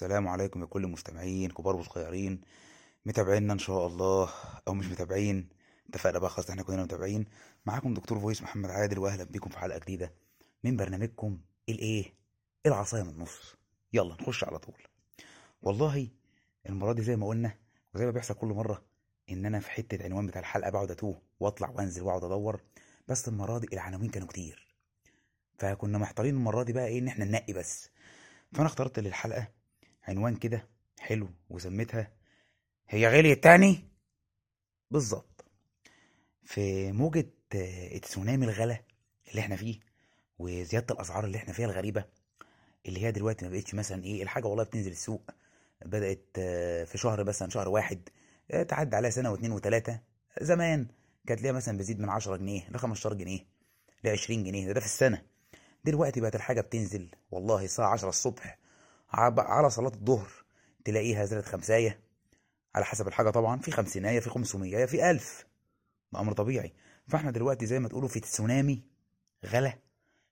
السلام عليكم يا كل المستمعين كبار وصغيرين متابعينا إن شاء الله أو مش متابعين اتفقنا بقى خلاص إحنا كلنا متابعين. معاكم دكتور فويس محمد عادل واهلا بيكم في حلقة جديدة من برنامجكم الإيه؟ العصاية من النص. يلا نخش على طول. والله المرة دي زي ما قلنا وزي ما بيحصل كل مرة إن أنا في حتة عنوان بتاع الحلقة بقعد أتوه وأطلع وأنزل وأقعد أدور بس المرة دي العناوين كانوا كتير. فكنا محتارين المرة دي بقى إيه إن إحنا ننقي بس. فأنا اخترت للحلقة عنوان كده حلو وسميتها هي غليت تاني بالظبط. في موجة آه، التسونامي الغلا اللي إحنا فيه وزيادة الأسعار اللي إحنا فيها الغريبة اللي هي دلوقتي ما بقتش مثلا إيه الحاجة والله بتنزل السوق بدأت آه، في شهر مثلا شهر واحد آه، تعدي عليها سنة واتنين وتلاتة. زمان كانت ليها مثلا بتزيد من 10 جنيه ل 15 جنيه ل 20 جنيه ده, ده في السنة. دلوقتي بقت الحاجة بتنزل والله الساعة 10 الصبح على صلاة الظهر تلاقيها زادت خمساية. على حسب الحاجة طبعا في خمسينية في خمسمية في ألف. ده أمر طبيعي. فإحنا دلوقتي زي ما تقولوا في تسونامي غلا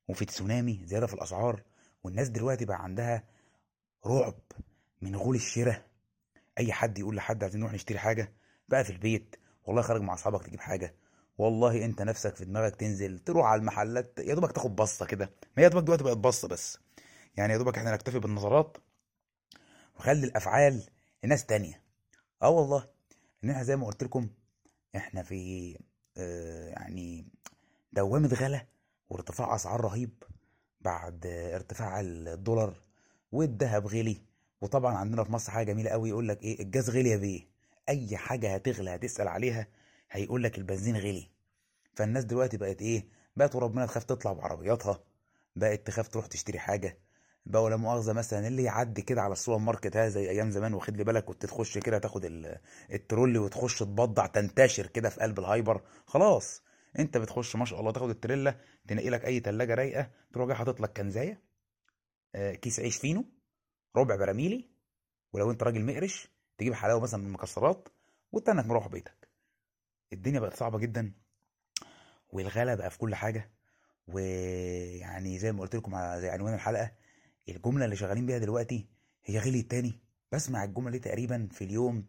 وفي تسونامي زيادة في الأسعار والناس دلوقتي بقى عندها رعب من غول الشراء. أي حد يقول لحد عايزين نروح نشتري حاجة بقى في البيت. والله خارج مع أصحابك تجيب حاجة. والله أنت نفسك في دماغك تنزل تروح على المحلات يا دوبك تاخد بصة كده. ما يا دوبك دلوقتي بقت بصة بس. يعني يا دوبك إحنا نكتفي بالنظرات وخلي الأفعال لناس تانية. آه والله إن إحنا زي ما قلت لكم إحنا في آه يعني دوامة غلا وارتفاع أسعار رهيب بعد ارتفاع الدولار والذهب غلي. وطبعا عندنا في مصر حاجة جميلة قوي يقول لك إيه الجاز غلي يا بيه. أي حاجة هتغلى هتسأل عليها هيقول لك البنزين غلي. فالناس دلوقتي بقت إيه بقت وربنا تخاف تطلع بعربياتها بقت تخاف تروح تشتري حاجة. بقى لا مؤاخذة مثلا اللي يعدي كده على السوبر ماركت ها زي أيام زمان واخد لي بالك؟ كنت تخش كده تاخد ال- الترولي وتخش تبضع تنتشر كده في قلب ال hyper. خلاص أنت بتخش ما شاء الله تاخد التريلا تنقي لك أي تلاجة رايقة تروح جاي حاطط لك كنزاية آه، كيس عيش فينو ربع براميلي ولو أنت راجل مقرش تجيب حلاوة مثلا من المكسرات وتنك مروح بيتك. الدنيا بقت صعبة جدا والغلا بقى في كل حاجة ويعني زي ما قلت لكم على زي عنوان الحلقة الجملة اللي شغالين بيها دلوقتي هي غليت تاني. بسمع الجملة دي تقريبا في اليوم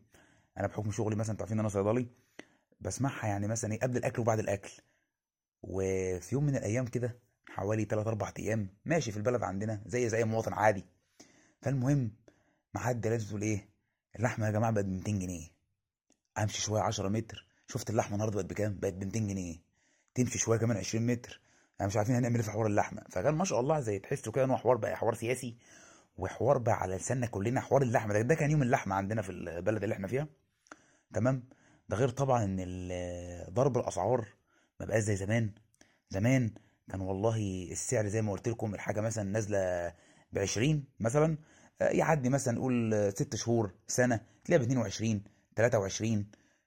أنا بحكم شغلي مثلا أنتوا عارفين ان أنا صيدلي بسمعها يعني مثلا إيه قبل الأكل وبعد الأكل. وفي يوم من الأيام كده حوالي 3 4 أيام ماشي في البلد عندنا زي زي مواطن عادي. فالمهم معدي لازم تقول إيه اللحمة يا جماعة بقت ب 200 جنيه. أمشي شوية 10 متر. شفت اللحمة النهارده بقت بكام؟ بقت ب 200 جنيه. تمشي شوية كمان 20 متر. أنا مش عارفين هنعمل إيه في حوار اللحمة. فكان ما شاء الله زي تحسوا كده إن هو حوار بقى حوار سياسي وحوار بقى على لساننا كلنا حوار اللحمة. ده, ده كان يوم اللحمة عندنا في البلد اللي إحنا فيها. تمام؟ ده غير طبعا إن ضرب الأسعار ما بقاش زي زمان. زمان كان والله السعر زي ما قلت لكم الحاجة مثلا نازلة ب 20 مثلا آه، يعدي مثلا نقول ست شهور سنة تلاقيها ب 22 23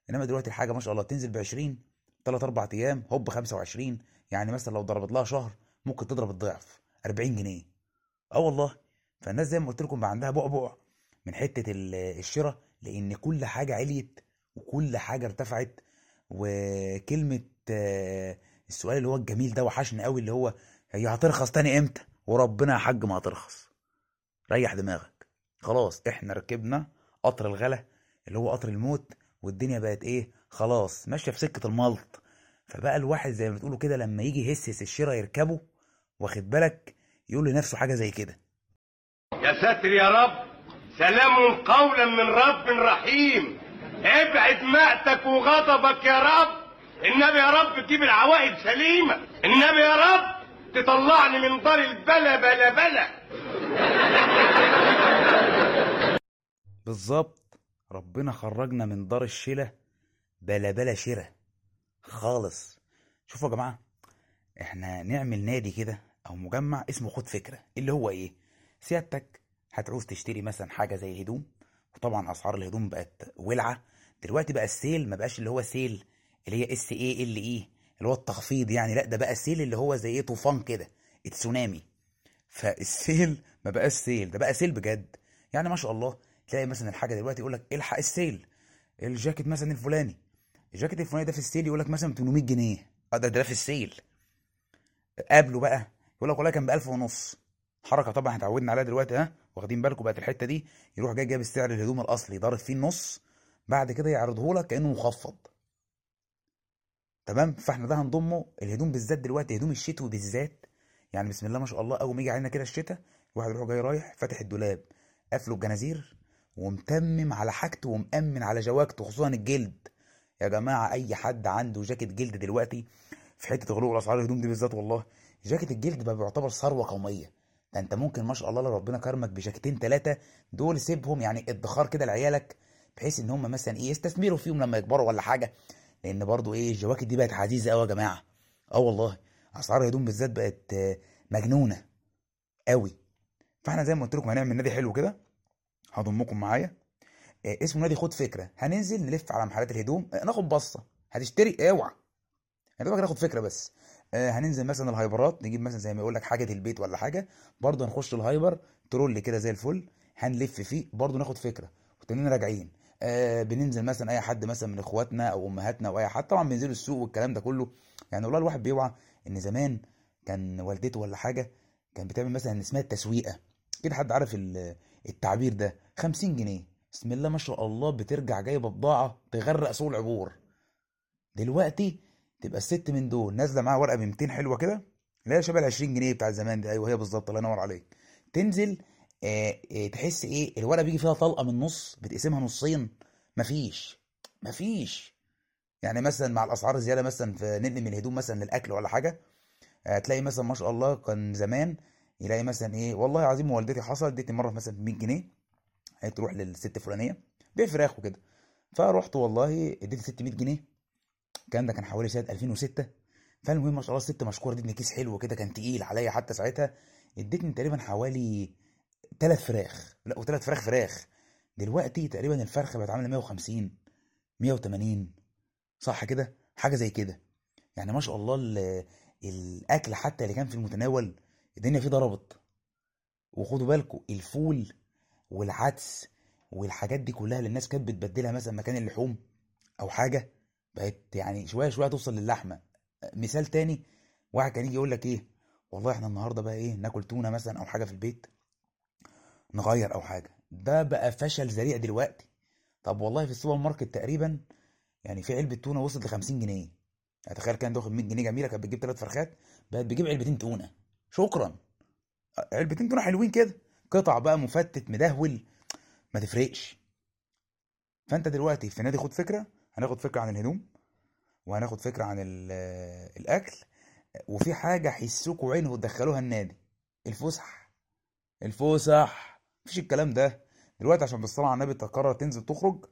إنما دلوقتي الحاجة ما شاء الله تنزل ب 20 3 4 أيام هوب 25 يعني مثلا لو ضربت لها شهر ممكن تضرب الضعف 40 جنيه. آه والله. فالناس زي ما قلت لكم بقى عندها بعبع من حتة ال- الشراء لأن كل حاجة عليت وكل حاجة ارتفعت. وكلمة آه، السؤال اللي هو الجميل ده وحشني قوي اللي هو هي هترخص تاني إمتى؟ وربنا يا حاج ما هترخص. ريح دماغك. خلاص إحنا ركبنا قطر الغلا اللي هو قطر الموت والدنيا بقت إيه؟ خلاص ماشية في سكة الملط فبقى الواحد زي ما بتقولوا كده لما يجي يهسس الشراء يركبه واخد بالك؟ يقول لنفسه حاجة زي كده. يا ساتر يا رب سلام قولا من رب رحيم. ابعد مقتك وغضبك يا رب. النبي يا رب تجيب العواقب سليمة. النبي يا رب تطلعني من دار البلا بلا بلا. بالظبط. ربنا خرجنا من دار الشلة بلا بلا شرة خالص. شوفوا يا جماعة إحنا نعمل نادي كده أو مجمع اسمه خد فكرة. اللي هو إيه؟ سيادتك هتعوز تشتري مثلا حاجة زي هدوم وطبعا أسعار الهدوم بقت ولعة. دلوقتي بقى ال sale ما بقاش اللي هو sale اللي هي S A L E اللي هو التخفيض يعني لأ ده بقى السيل اللي هو زي طوفان كده التسونامي فال sale ما بقاش sale ده بقى سيل بجد. يعني ما شاء الله تلاقي مثلا الحاجة دلوقتي يقول لك إلحق ال sale الجاكيت مثلا الفلاني. الجاكيت الفلاني ده في ال sale يقول لك مثلا 800 جنيه. آه ده ده في ال sale. قابله بقى يقول لك والله كان ب 1000 ونص. حركة طبعا إحنا اتعودنا عليها دلوقتي ها؟ واخدين بالكم بقت الحتة دي. يروح جاي جايب السعر الهدوم الأصلي ضارب فيه النص. بعد كده يعرضه لك كأنه مخفض. تمام؟ فإحنا ده هنضمه. الهدوم بالذات دلوقتي هدوم الشتوي بالذات. يعني بسم الله ما شاء الله أول ما يجي علينا كده الشتاء الواحد يروح جاي رايح فاتح الدولاب قافله الجنازير ومتمم على حاجته ومأمن على جواكته خصوصا الجلد. يا جماعة أي حد عنده جاكيت جلد دلوقتي في حتة غلو الاسعار الهدوم دي بالذات والله جاكيت الجلد بقى بيعتبر ثروة قومية. ده أنت ممكن ما شاء الله لو ربنا كرمك بجاكيتين ثلاثة دول سيبهم يعني ادخار كده لعيالك بحيث إن هم مثلا إيه يستثمروا فيهم لما يكبروا ولا حاجة. لأن برضو إيه الجواكت دي بقت عزيزة قوي يا جماعة. آه والله أسعار الهدوم بالذات بقت مجنونة قوي فإحنا زي ما قلت لكم هنعمل نادي حلو كده هضمكم معايا. اسمه نادي خد فكرة. هننزل نلف على محلات الهدوم. آه، ناخد بصة. هتشتري؟ اوعى. يا دوبك ناخد فكرة بس. آه هننزل مثلا الهايبرات. نجيب مثلا زي ما يقول لك حاجة البيت ولا حاجة. برضه هنخش ال hyper. trolley كده زي الفل. هنلف فيه. برضه ناخد فكرة. وتانيين راجعين. آه بننزل مثلا أي حد مثلا من إخواتنا أو أمهاتنا أو أي حد. طبعا بينزلوا السوق والكلام ده كله. يعني والله الواحد بيوعى إن زمان كان والدته ولا حاجة كان بتعمل مثلا اسمها التسويقة. كده حد عارف ال- التعبير ده. 50 جنيه. بسم الله ما شاء الله بترجع جايبه بضاعه تغرق سوق العبور. دلوقتي تبقى الست من دول نازلة معاها ورقة ب 200 حلوة كده اللي هي شبه ال 20 جنيه بتاع زمان دي. أيوه هي بالظبط. الله ينور عليك. تنزل آه آه تحس إيه؟ الورقة بيجي فيها طلقة من النص بتقسمها نصين. مفيش مفيش. يعني مثلا مع الأسعار الزيادة مثلا في نقل من الهدوم مثلا للأكل ولا حاجة آه تلاقي مثلا ما شاء الله كان زمان يلاقي مثلا إيه؟ والله العظيم والدتي حصل ادتني مرة مثلا ب 100 جنيه. هي تروح للست الفلانية بيع فراخ وكده. فرحت والله اديتي 600 جنيه. الكلام ده كان حوالي سنة 2006 فالمهم ما شاء الله الست مشكورة ادتني كيس حلو كده كان تقيل عليا حتى ساعتها. ادتني تقريبا حوالي ثلاث فراخ. لا وثلاث فراخ فراخ. دلوقتي تقريبا الفرخه بقت عاملة 150 180 صح كده؟ حاجة زي كده. يعني ما شاء الله ال- الأكل حتى اللي كان في المتناول الدنيا فيه ضربت. وخدوا بالكم الفول والعدس والحاجات دي كلها اللي الناس كانت بتبدلها مثلا مكان اللحوم أو حاجة بقت يعني شوية شوية توصل للحمة. مثال تاني واحد كان يجي يقول لك إيه والله إحنا النهارده بقى إيه ناكل تونة مثلا أو حاجة في البيت نغير أو حاجة. ده بقى فشل ذريع دلوقتي. طب والله في السوبر ماركت تقريبا يعني في علبة تونة وصلت ل 50 جنيه. يعني تخيل كان واخد 100 جنيه جميلة كانت بتجيب ثلاث فرخات بقت بتجيب علبتين تونة. شكرا. علبتين تونة حلوين كده. قطع بقى مفتت مدهول ما تفرقش. فأنت دلوقتي في نادي خد فكرة هناخد فكرة عن الهدوم وهناخد فكرة عن ال- الأكل وفي حاجة حسوكوا عينه تدخلوها النادي الفسح. الفسح مفيش الكلام ده. دلوقتي عشان بالصلاه على النبي تقرر تنزل تخرج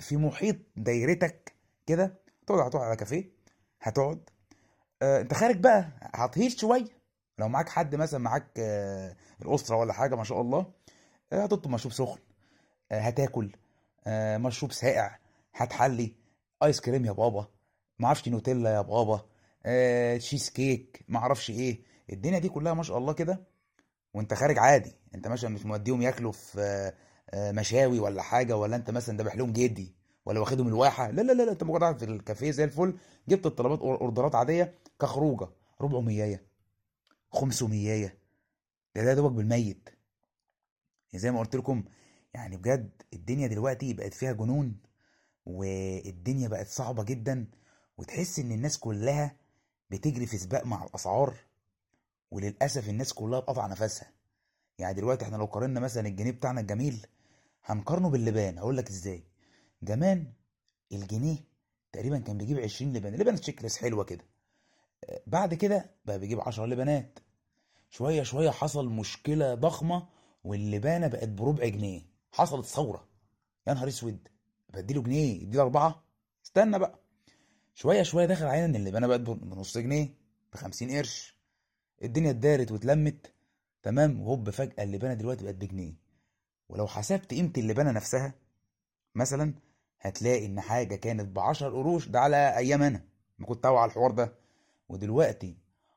في محيط دايرتك كده تقعد هتقعد على كافيه هتقعد. آه انت خارج بقى هتهيش شوية. لو معاك حد مثلا معاك آه الأسرة ولا حاجة ما شاء الله آه هتطلب مشروب سخن آه هتاكل مشروب ساقع هتحلي آيس كريم يا بابا معرفش نوتيلا يا بابا تشيز كيك معرفش إيه. الدنيا دي كلها ما شاء الله كده وأنت خارج عادي. أنت مثلا مش موديهم ياكلوا في مشاوي ولا حاجة ولا أنت مثلا ذابح لهم جدي ولا واخدهم الواحة. لا لا لا أنت مجرد قاعد في الكافيه زي الفل جبت الطلبات أوردرات عادية كخروجة 400 500 ده ده دوبك بالميت. زي ما قلت لكم يعني بجد الدنيا دلوقتي بقت فيها جنون والدنيا بقت صعبة جدا وتحس إن الناس كلها بتجري في سباق مع الأسعار وللأسف الناس كلها بقطع نفسها. يعني دلوقتي إحنا لو قارنا مثلا الجنيه بتاعنا الجميل هنقارنه باللبان. هقول لك إزاي. زمان الجنيه تقريبا كان بيجيب 20 لبان. لبان تشيكلس حلوة كده. بعد كده بقى بيجيب 10 لبانات شوية شوية حصل مشكلة ضخمة واللبانة بقت بربع جنيه. حصلت ثورة. يا نهار اسود. بديله جنيه يديله أربعة. استنى بقى. شوية شوية دخل علينا إن اللبانة بقت بنص جنيه ب 50 قرش. الدنيا اتدارت واتلمت. تمام. وهوب فجأة اللبانة دلوقتي بقت بجنيه. ولو حسبت قيمة اللبانة نفسها مثلا هتلاقي إن حاجة كانت ب 10 قروش ده على أيام أنا ما كنت على الحوار ده. ودلوقتي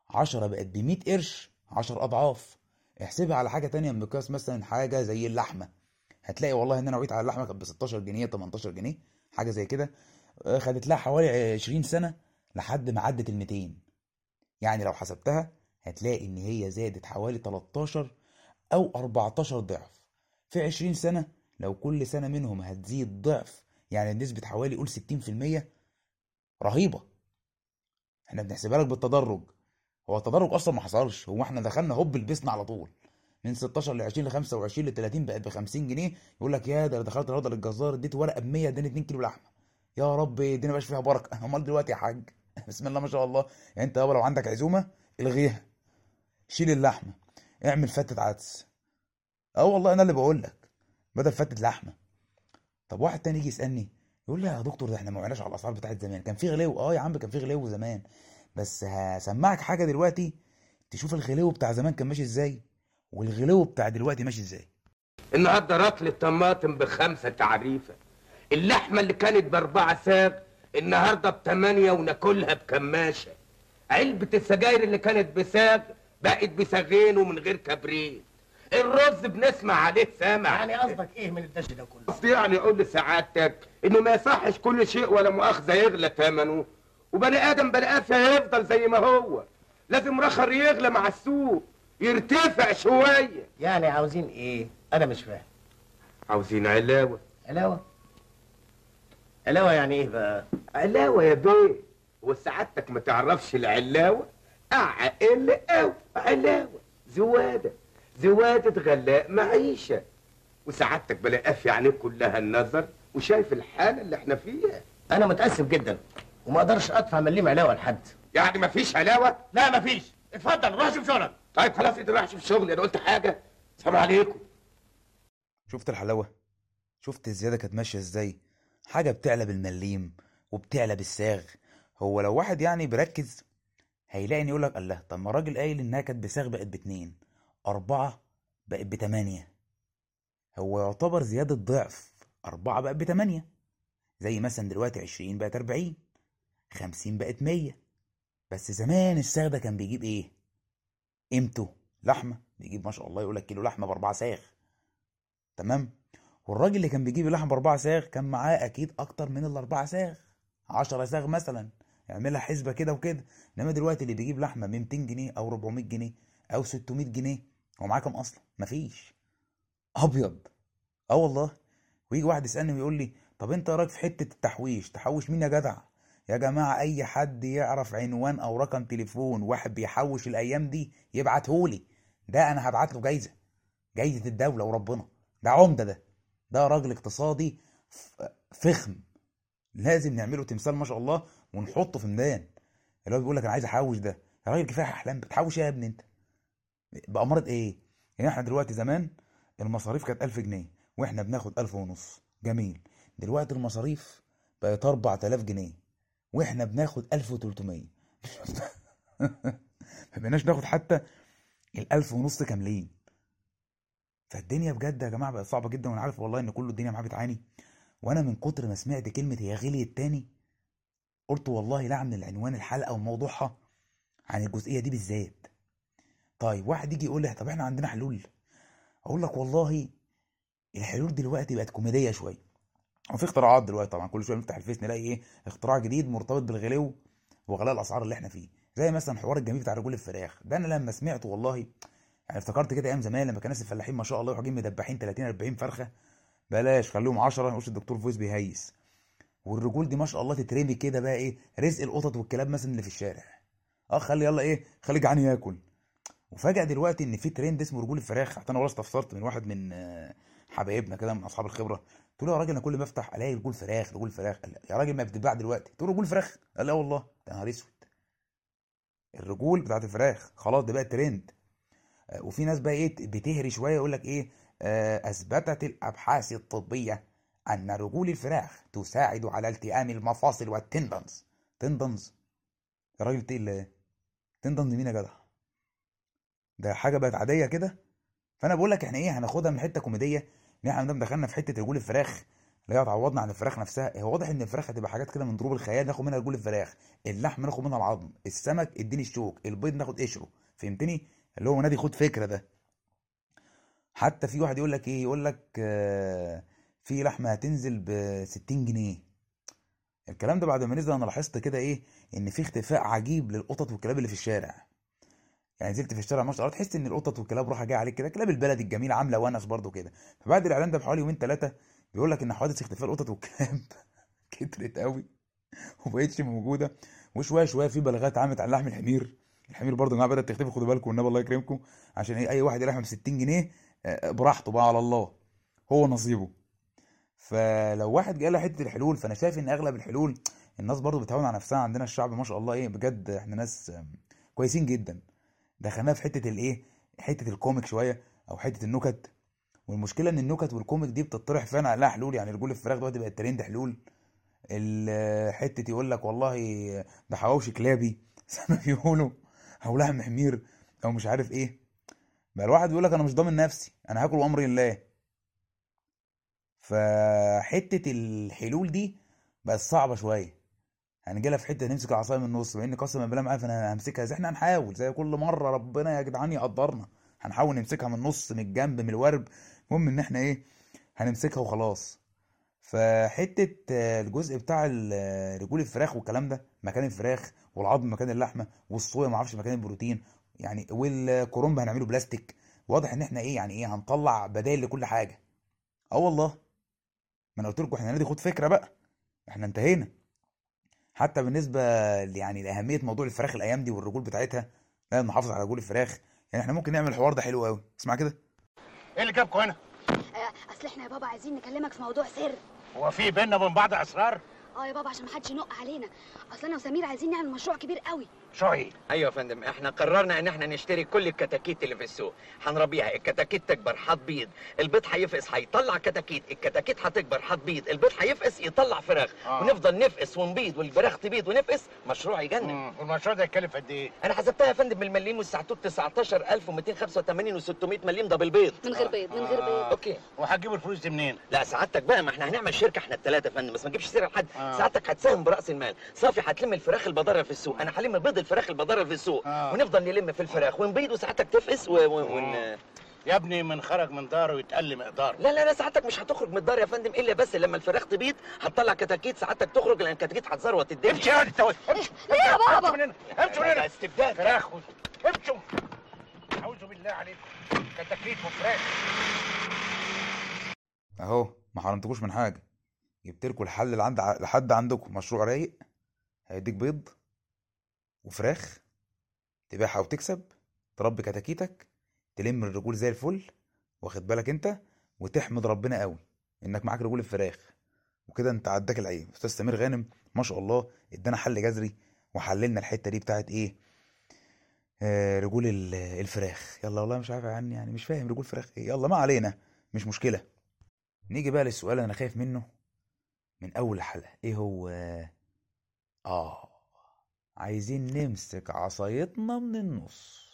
10 بقت ب 100 قرش 10 أضعاف. احسبها على حاجة تانية بمقياس مثلا حاجة زي اللحمة. هتلاقي والله إن أنا وعيت على اللحمة كانت ب 16 جنيه 18 جنيه حاجة زي كده. آه، خدت لها حوالي 20 سنة لحد ما عدت ال 200 يعني لو حسبتها هتلاقي إن هي زادت حوالي 13 أو 14 ضعف. في 20 سنة لو كل سنة منهم هتزيد ضعف يعني نسبة حوالي قول 60% رهيبة. إحنا بنحسبها لك بالتدرج. هو التدرج أصلا ما حصلش. هو إحنا دخلنا هوب لبسنا على طول. من 16 ل 20 ل 25 ل 30 بقت ب 50 جنيه. يقول لك يا ده أنا دخلت النهارده للجزار اديت ورقة ب 100 اداني 2 كيلو لحمة. يا رب الدنيا مبقاش فيها بركة. أمال دلوقتي يا حاج؟ بسم الله ما شاء الله. يعني أنت يابا لو عندك عزومة إلغيها. شيل اللحمة. اعمل فتة عدس. أه والله أنا اللي بقول لك. بدل فتة لحمة. طب واحد تاني يجي يسألني يقول لي يا دكتور ده إحنا ما وقعناش على الأسعار بتاعت زمان. كان في غلو آه يا عم كان في غلو زمان. بس هسمعك حاجة دلوقتي تشوف الغلو بتاع زمان كان ماشي إزاي والغلو بتاع دلوقتي ماشي إزاي. النهارده رطل الطماطم بخمسة تعريفة. اللحمة اللي كانت بأربعة ساغ النهارده بثمانية وناكلها بكماشة. علبة السجاير اللي كانت بساغ بقت بساغين ومن غير كبريت. الرز بنسمع عليه سامع؟ يعني قصدك إيه من الدش ده كله؟ قصدي يعني أقول لسعادتك إنه ما يصحش كل شيء ولا مؤاخذة يغلى ثمنه. وبني آدم بني آدم هيفضل زي ما هو. لازم رخر يغلى مع السوق يرتفع شوية. يعني عاوزين إيه؟ أنا مش فاهم. عاوزين علاوة. علاوة؟ علاوة يعني إيه بقى؟ علاوة يا بيه. وسعادتك ما تعرفش العلاوة؟ أعقل أو علاوة. زوادة. زوادة غلاء معيشة. وسعادتك بلا قافي عينيك كلها النظر وشايف الحالة اللي إحنا فيها. أنا متأسف جدا وما أقدرش ادفع مليم علاوة لحد. يعني مفيش علاوة؟ لا مفيش اتفضل روح شوف شغلك. طيب خلاص انت رايح شوف شغلي أنا قلت حاجة. سلام عليكم. شفت الحلاوة؟ شفت الزيادة كانت ماشية إزاي؟ حاجة بتعلى بالمليم وبتعلى بالساغ. هو لو واحد يعني بيركز هيلاقي ان يقول لك الله طب ما الراجل قايل إنها كانت بساغ بقت باتنين. أربعة بقت بتمانية. هو يعتبر زيادة ضعف. أربعة بقت بتمانية. زي مثلا دلوقتي عشرين بقت أربعين. خمسين بقت مية. بس زمان الساغ ده كان بيجيب إيه؟ قيمته. لحمة. بيجيب ما شاء الله يقول لك كيلو لحمة بأربعة ساغ تمام؟ والراجل اللي كان بيجيب اللحم بأربعة ساغ كان معاه أكيد أكتر من الأربعة ساغ عشرة ساغ مثلا. يعملها حسبة كده وكده. إنما دلوقتي اللي بيجيب لحمة ب 200 جنيه أو 400 جنيه أو 600 جنيه هو معاه كام أصلا؟ مفيش. أبيض. آه والله. ويجي واحد يسألني ويقول لي طب أنت رأيك في حتة التحويش؟ تحوش مين يا جدع؟ يا جماعة أي حد يعرف عنوان أو رقم تليفون واحد بيحوش الأيام دي يبعتهولي ده أنا هبعت له جايزة. جايزة الدولة وربنا. ده عمدة ده. ده راجل اقتصادي فخم. لازم نعمله تمثال ما شاء الله ونحطه في ميدان. اللي هو بيقول لك أنا عايز أحوش ده. يا راجل كفاية أحلام. بتحوش إيه يا ابني أنت؟ بأمارة إيه؟ يعني إحنا دلوقتي زمان المصاريف كانت 1000 جنيه وإحنا بناخد 1000 ونص. جميل. دلوقتي المصاريف بقت 4000 جنيه وإحنا بناخد 1300 ما بقيناش ناخد حتى ال 1000 ونص كاملين. فالدنيا بجد يا جماعة بقت صعبة جدا وأنا عارف والله إن كل الدنيا معاه بتعاني. وأنا من كتر ما سمعت كلمة هي غليت تاني قلت والله لا اعمل عنوان الحلقة وموضوعها عن الجزئية دي بالذات. طيب واحد يجي يقول لي طب إحنا عندنا حلول. أقول لك والله الحلول دلوقتي بقت كوميدية شوية. وفي اختراعات دلوقتي طبعا كل شوية نفتح الفيس نلاقي إيه؟ اختراع جديد مرتبط بالغلو وغلاء الأسعار اللي إحنا فيه. زي مثلا حوار الجميل بتاع رجول الفراخ. ده أنا لما سمعته والله يعني افتكرت كده أيام زمان لما كان ناس الفلاحين ما شاء الله يروحوا مدبحين 30 40 فرخة. بلاش خليهم 10 وش الدكتور فويس بيهيس. والرجول دي ما شاء الله تترمي كده بقى إيه؟ رزق القطط والكلاب مثلا اللي في الشارع. آه خلي يلا إيه؟ خلي جعان ياكل. وفجأة دلوقتي إن في ترند اسمه رجول الفراخ حتى أنا والله استفسرت من واحد من آه، حبايبنا كده من أصحاب الخبرة قلت له يا راجل أنا كل ما أفتح ألاقي رجول فراخ رجول فراخ قال يا راجل ما بتتباع دلوقتي قلت له رجول فراخ؟ قال لا والله ده نهار أسود. الرجول بتاعت الفراخ خلاص ده بقى ترند آه، وفي ناس بقى إيه بتهري شوية يقول لك إيه آه، أثبتت الأبحاث الطبية أن رجول الفراخ تساعد على التئام المفاصل والتندنز. تندنز؟ يا راجل تقل إيه؟ تندنز مين يا جدع؟ ده حاجة بقت عادية كده. فأنا بقول لك إحنا إيه هناخدها من حتة كوميدية إن إحنا عندنا دخلنا في حتة رجول الفراخ اللي هي تعوضنا عن الفراخ نفسها. هو واضح إن الفراخ هتبقى حاجات كده من ضروب الخيال ناخد منها رجول الفراخ اللحم ناخد منها العظم السمك اديني الشوك البيض ناخد قشره. فهمتني؟ اللي هو نادي خد فكرة ده. حتى في واحد يقول لك إيه يقول لك آه، في لحمة هتنزل ب 60 جنيه. الكلام ده بعد ما نزل أنا لاحظت كده إيه إن في اختفاء عجيب للقطط والكلاب اللي في الشارع. يعني نزلت في الشارع ما شاء الله تحس إن القطط والكلاب رايحه جاية عليك كده كلاب البلد الجميله عاملة ونس برضو كده. فبعد الإعلان ده بحوالي يومين ثلاثة بيقول لك إن حوادث اختفاء القطط والكلاب كترت قوي ومبقتش موجودة. وشوية شوية في بلاغات عملت عن لحم الحمير. الحمير برضه يا جماعة بدأت تختفي خدوا بالكم والنبي الله يكرمكم عشان إيه؟ أي واحد يلحم ب 60 جنيه آه، براحته بقى على الله. هو نصيبه. فلو واحد جاي له حتة الحلول فأنا شايف إن أغلب الحلول الناس برضه بتهون على نفسها عندنا الشعب ما شاء الله إيه بجد إحنا ناس كويسين جدا. دخلناها في حتة الإيه؟ حتة ال comic شوية أو حتة النكت. والمشكلة إن النكت وال comic دي بتطرح فعلا عليها حلول يعني رجول الفراخ دلوقتي بقت ترند حلول. ال- حتة يقول لك والله ده حواوشي كلابي زي ما بيقولوا أو لحم حمير أو مش عارف إيه. بقى الواحد بيقول لك أنا مش ضامن نفسي أنا هاكل بأمر الله. فحتة الحلول دي بقت صعبة شوية. هنجي لها في حتة نمسك العصايه من النص لأن قسما بالله ما عارف أنا همسكها إزاي إحنا هنحاول زي كل مرة ربنا يا جدعان يقدرنا. هنحاول نمسكها من النص من الجنب من الورب. المهم إن إحنا إيه هنمسكها وخلاص. فحتة آه، الجزء بتاع آه، رجول الفراخ والكلام ده مكان الفراخ والعظم مكان اللحمة والصويا ما أعرفش مكان البروتين يعني والكرنب هنعمله بلاستيك. واضح إن إحنا إيه يعني إيه هنطلع بدائل لكل حاجة. آه والله. ما أنا قلت لكم إحنا نادي خد فكرة بقى. إحنا انتهينا. حتى بالنسبة يعني لأهمية موضوع الفراخ الأيام دي والرجول بتاعتها لازم نحافظ على رجول الفراخ. يعني إحنا ممكن نعمل الحوار ده حلو قوي اسمع كده؟ إيه اللي جابكم هنا؟ آه، أصل إحنا يا بابا عايزين نكلمك في موضوع سر. هو في بيننا وبين بعض أسرار؟ آه يا بابا عشان محدش ينق علينا. أصل أنا وسمير عايزين نعمل مشروع كبير قوي هي؟ أيوه يا فندم إحنا قررنا إن إحنا نشتري كل الكتاكيت اللي في السوق. هنربيها. الكتاكيت تكبر هتبيض البيض هيفقس هيطلع كتاكيت. الكتاكيت هتكبر هتبيض البيض هيفقس يطلع فراخ. آه. ونفضل نفقس ونبيض والفراخ تبيض ونفقس مشروع يجنن. والمشروع ده يتكلف قد إيه؟ أنا حسبتها يا فندم بالمليم والسحتوت 19285 و600 مليم ده بالبيض من غير بيض من غير بيض. okay. وهتجيبوا الفلوس دي منين؟ لا سعادتك بقى ما إحنا هنعمل شركة إحنا الثلاثه يا فندم بس ما نجيبش سيرة لحد. آه. سعادتك هتساهم برأس المال. صافي هتلم الفراخ البضارة في السوق. أنا هلم بيض الفراخ البضارة في السوق. آه. ونفضل نلم في الفراخ ونبيض وسعادتك تفقس و... و... ون... آه. يا ابني من خرج من داره يتقل مقدار. لا لا لا سعادتك مش هتخرج من الدار يا فندم إلا بس لما الفراخ تبيض هتطلع كتاكيت سعادتك تخرج لأن الكتاكيت هتزروت الدنيا امشي يا انت امشي. ليه يا بابا؟ امشي من هنا امشي من هنا استبداد. فراخ امشوا. أعوذ بالله عليكم. كتاكيت وفراخ. أهو ما حرمتكوش من حاجة. جبت لكم الحل اللي عند لحد عندكم. مشروع رايق. هيديك بيض. وفراخ تبيعها وتكسب تربي كتاكيتك تلم الرجول زي الفل واخد بالك انت؟ وتحمد ربنا قوي انك معاك رجول الفراخ. وكده انت عداك العيب أستاذ سمير غانم ما شاء الله ادانا حل جذري وحللنا الحتة دي بتاعت إيه؟ آه رجول ال- الفراخ. يلا والله مش عارف يعني يعني مش فاهم رجول فراخ إيه. يلا ما علينا مش مشكلة. نيجي بقى للسؤال أنا خايف منه من أول الحلقة إيه هو؟ آه عايزين نمسك عصايتنا من النص.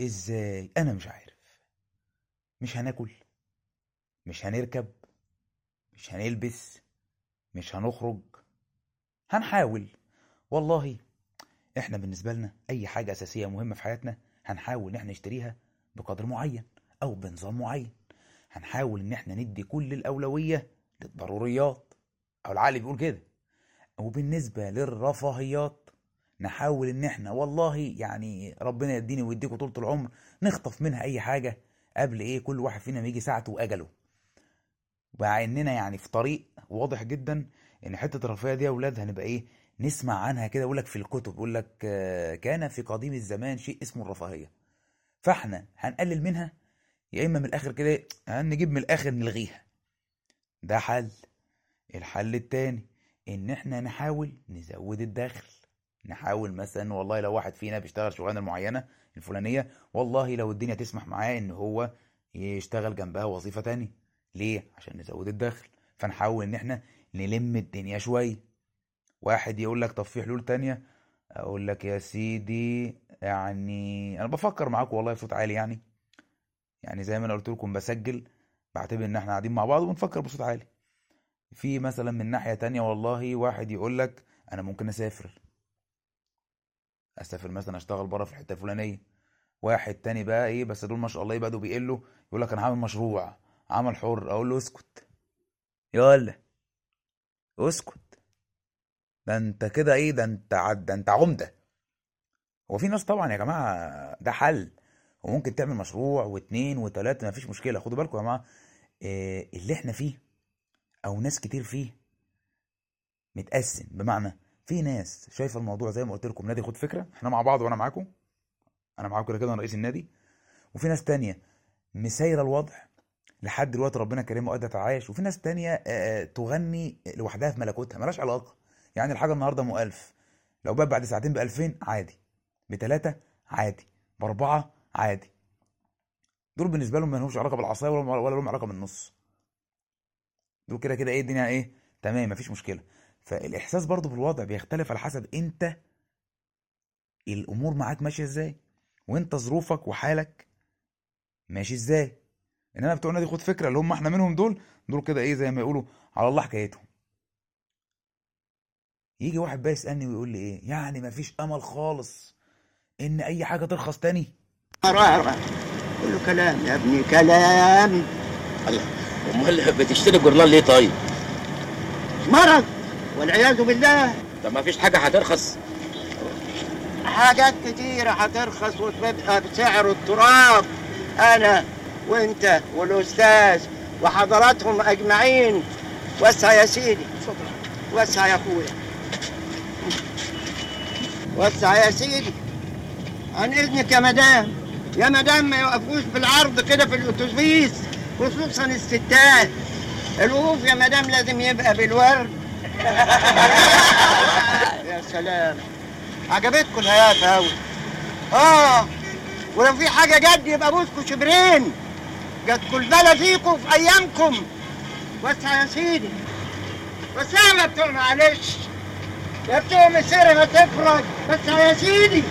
إزاي؟ أنا مش عارف. مش هناكل. مش هنركب. مش هنلبس. مش هنخرج. هنحاول. والله إحنا بالنسبة لنا أي حاجة أساسية مهمة في حياتنا هنحاول إن إحنا نشتريها بقدر معين أو بنظام معين. هنحاول إن إحنا ندي كل الأولوية للضروريات. أو العقل بيقول كده. وبالنسبة للرفاهيات نحاول إن إحنا والله يعني ربنا يديني ويديكوا طولة العمر نخطف منها أي حاجة قبل إيه كل واحد فينا ما يجي ساعته وأجله. مع إننا يعني في طريق واضح جدا إن حتة الرفاهية دي يا أولاد هنبقى إيه نسمع عنها كده يقول لك في الكتب يقول لك آه، كان في قديم الزمان شيء اسمه الرفاهية. فإحنا هنقلل منها يا إما من الآخر كده هنجيب من الآخر نلغيها. ده حل. الحل التاني إن إحنا نحاول نزود الدخل. نحاول مثلا والله لو واحد فينا بيشتغل شغلانة معينة الفلانية والله لو الدنيا تسمح معاه إن هو يشتغل جنبها وظيفة تانية. ليه؟ عشان نزود الدخل. فنحاول إن إحنا نلم الدنيا شوية. واحد يقول لك طب في حلول تانية؟ أقول لك يا سيدي يعني أنا بفكر معاكم والله بصوت عالي يعني. يعني زي ما أنا قلت لكم بسجل بعتبر إن إحنا قاعدين مع بعض ونفكر بصوت عالي. في مثلا من ناحية تانية والله واحد يقول لك أنا ممكن أسافر. أسافر مثلا أشتغل بره في الحتة الفلانية. واحد تاني بقى إيه بس دول ما شاء الله بدوا بيقلوا يقول لك أنا هعمل مشروع عمل حر أقول له اسكت. يلا اسكت. ده أنت كده إيه ده أنت عد ده أنت عمدة. هو في ناس طبعا يا جماعة ده حل. وممكن تعمل مشروع واتنين وتلاتة مفيش مشكلة. خدوا بالكم يا جماعة آه، اللي إحنا فيه أو ناس كتير فيه متقسم. بمعنى في ناس شايفة الموضوع زي ما قلت لكم نادي خد فكرة إحنا مع بعض وأنا معاكم. أنا معاكم كده كده أنا رئيس النادي. وفي ناس تانية مسايرة الوضع لحد دلوقتي ربنا كريمه وقادره تتعايش وفي ناس تانية آه، آه، تغني لوحدها في ملكوتها ملهاش علاقة. يعني الحاجة النهارده أم 1000 لو بقى بعد ساعتين ب 2000 عادي. بثلاثه عادي. باربعه عادي. دول بالنسبة لهم ما لهمش علاقة بالعصاية ولا لهم علاقة بالنص. دول كده كده إيه الدنيا إيه تمام مفيش مشكلة. فالإحساس برضو بالوضع بيختلف على حسب أنت الأمور معاك ماشية إزاي وأنت ظروفك وحالك ماشي إزاي. إنما بتوع نادي خد فكرة اللي هم إحنا منهم دول دول كده إيه زي ما يقولوا على الله حكايتهم. يجي واحد بقى يسألني ويقول لي إيه يعني مفيش أمل خالص إن أي حاجة ترخص تاني؟ مرارة كله كلام يا ابني كلام. الله أمال بتشتري جورنال ليه طيب؟ مرض. والعياذ بالله. طب ما فيش حاجة هترخص؟ حاجات كتيرة هترخص وتبقى بسعر التراب. أنا وأنت والأستاذ وحضراتهم أجمعين. وسع يا سيدي. وسع يا أخويا. وسع يا سيدي. عن إذنك يا مدام. يا مدام ما يوقفوش بالعرض كده في الأتوبيس خصوصا الستات. الوقوف يا مدام لازم يبقى بالورد. يا سلام. عجبتكم الهيافة أوي آه. ولو في حاجة جد يبقى بوسكوا شبرين. جاتكوا البلا فيكم في أيامكم. وسع يا سيدي. وسع يا بتوع معلش. يا بتوع مسيرة ما تفرج. وسع يا سيدي.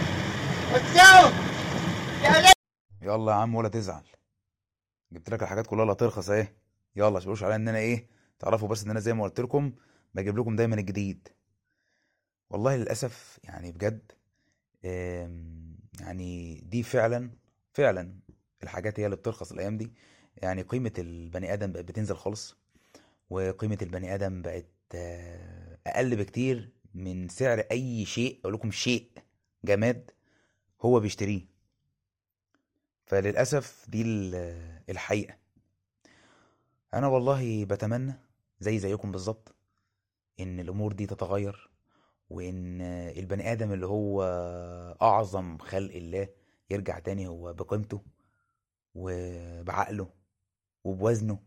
وسعوا يا يلا يا عم ولا تزعل. جبت لك الحاجات كلها اللي هترخص أهي. يلا مش عليا إن أنا إيه تعرفوا بس إن أنا زي ما قلت لكم بجيب لكم دايما الجديد. والله للأسف يعني بجد يعني دي فعلا فعلا الحاجات هي اللي بترخص الأيام دي. يعني قيمة البني آدم بقت بتنزل خالص وقيمة البني آدم بقت آه، أقل بكتير من سعر أي شيء أقول لكم شيء جماد هو بيشتريه. فللأسف دي ال- الحقيقة. أنا والله بتمنى زي زيكم بالظبط إن الأمور دي تتغير وإن البني آدم اللي هو أعظم خلق الله يرجع تاني هو بقيمته وبعقله وبوزنه.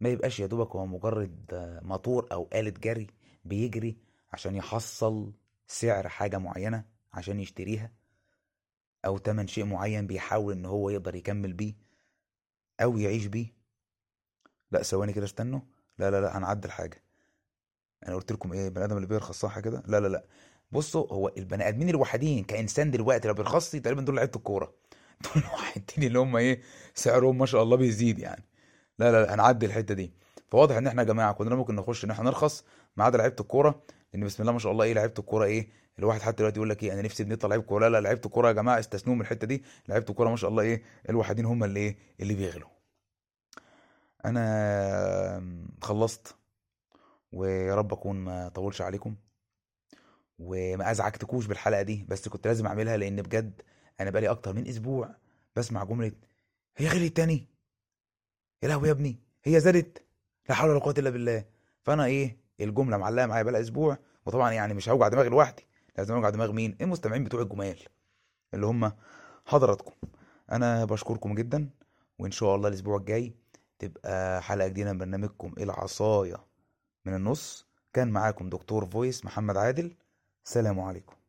ما يبقاش يا دوبك هو مجرد موتور أو آلة جري بيجري عشان يحصل سعر حاجة معينة عشان يشتريها أو تمن شيء معين بيحاول إن هو يقدر يكمل بيه أو يعيش بيه. لا ثواني كده استنوا. لا لا لا هنعدل حاجة. أنا قلت لكم إيه البني آدم اللي بيرخص صح كده؟ لا لا لا. بصوا هو البني آدمين الوحيدين كإنسان دلوقتي اللي بيرخص تقريبا دول لعيبة الكورة. دول الوحيدين اللي هم إيه سعرهم ما شاء الله بيزيد يعني. لا لا لا هنعدي الحتة دي. فواضح إن إحنا يا جماعة كنا ممكن نخش إن إحنا نرخص ما عدا لعيبة الكورة لأن بسم الله ما شاء الله إيه لعيبة الكورة إيه الواحد حتى دلوقتي يقول لك إيه أنا نفسي ابني يطلع لعيب كورة. لا لا لعيبة الكورة يا جماعة استثنوا من الحتة دي. لعيبة الكورة ما شاء الله إيه الوحيدين هم اللي إيه اللي بيغلوا. أنا خلصت. ويا رب أكون ما طولش عليكم وما أزعجتكوش بالحلقة دي بس كنت لازم أعملها لأن بجد أنا بقالي أكتر من أسبوع بسمع جملة هي غليت تاني. يا لهوي يا ابني هي زادت. لا حول ولا قوة إلا بالله. فأنا إيه الجملة معلقة معايا بقالها أسبوع وطبعا يعني مش هوجع دماغي لوحدي. لازم أوجع دماغ مين؟ المستمعين بتوع الجمال اللي هم حضراتكم. أنا بشكركم جدا وإن شاء الله الأسبوع الجاي تبقى حلقة جديدة من برنامجكم العصاية. من النص. كان معاكم دكتور فويس محمد عادل. سلام عليكم.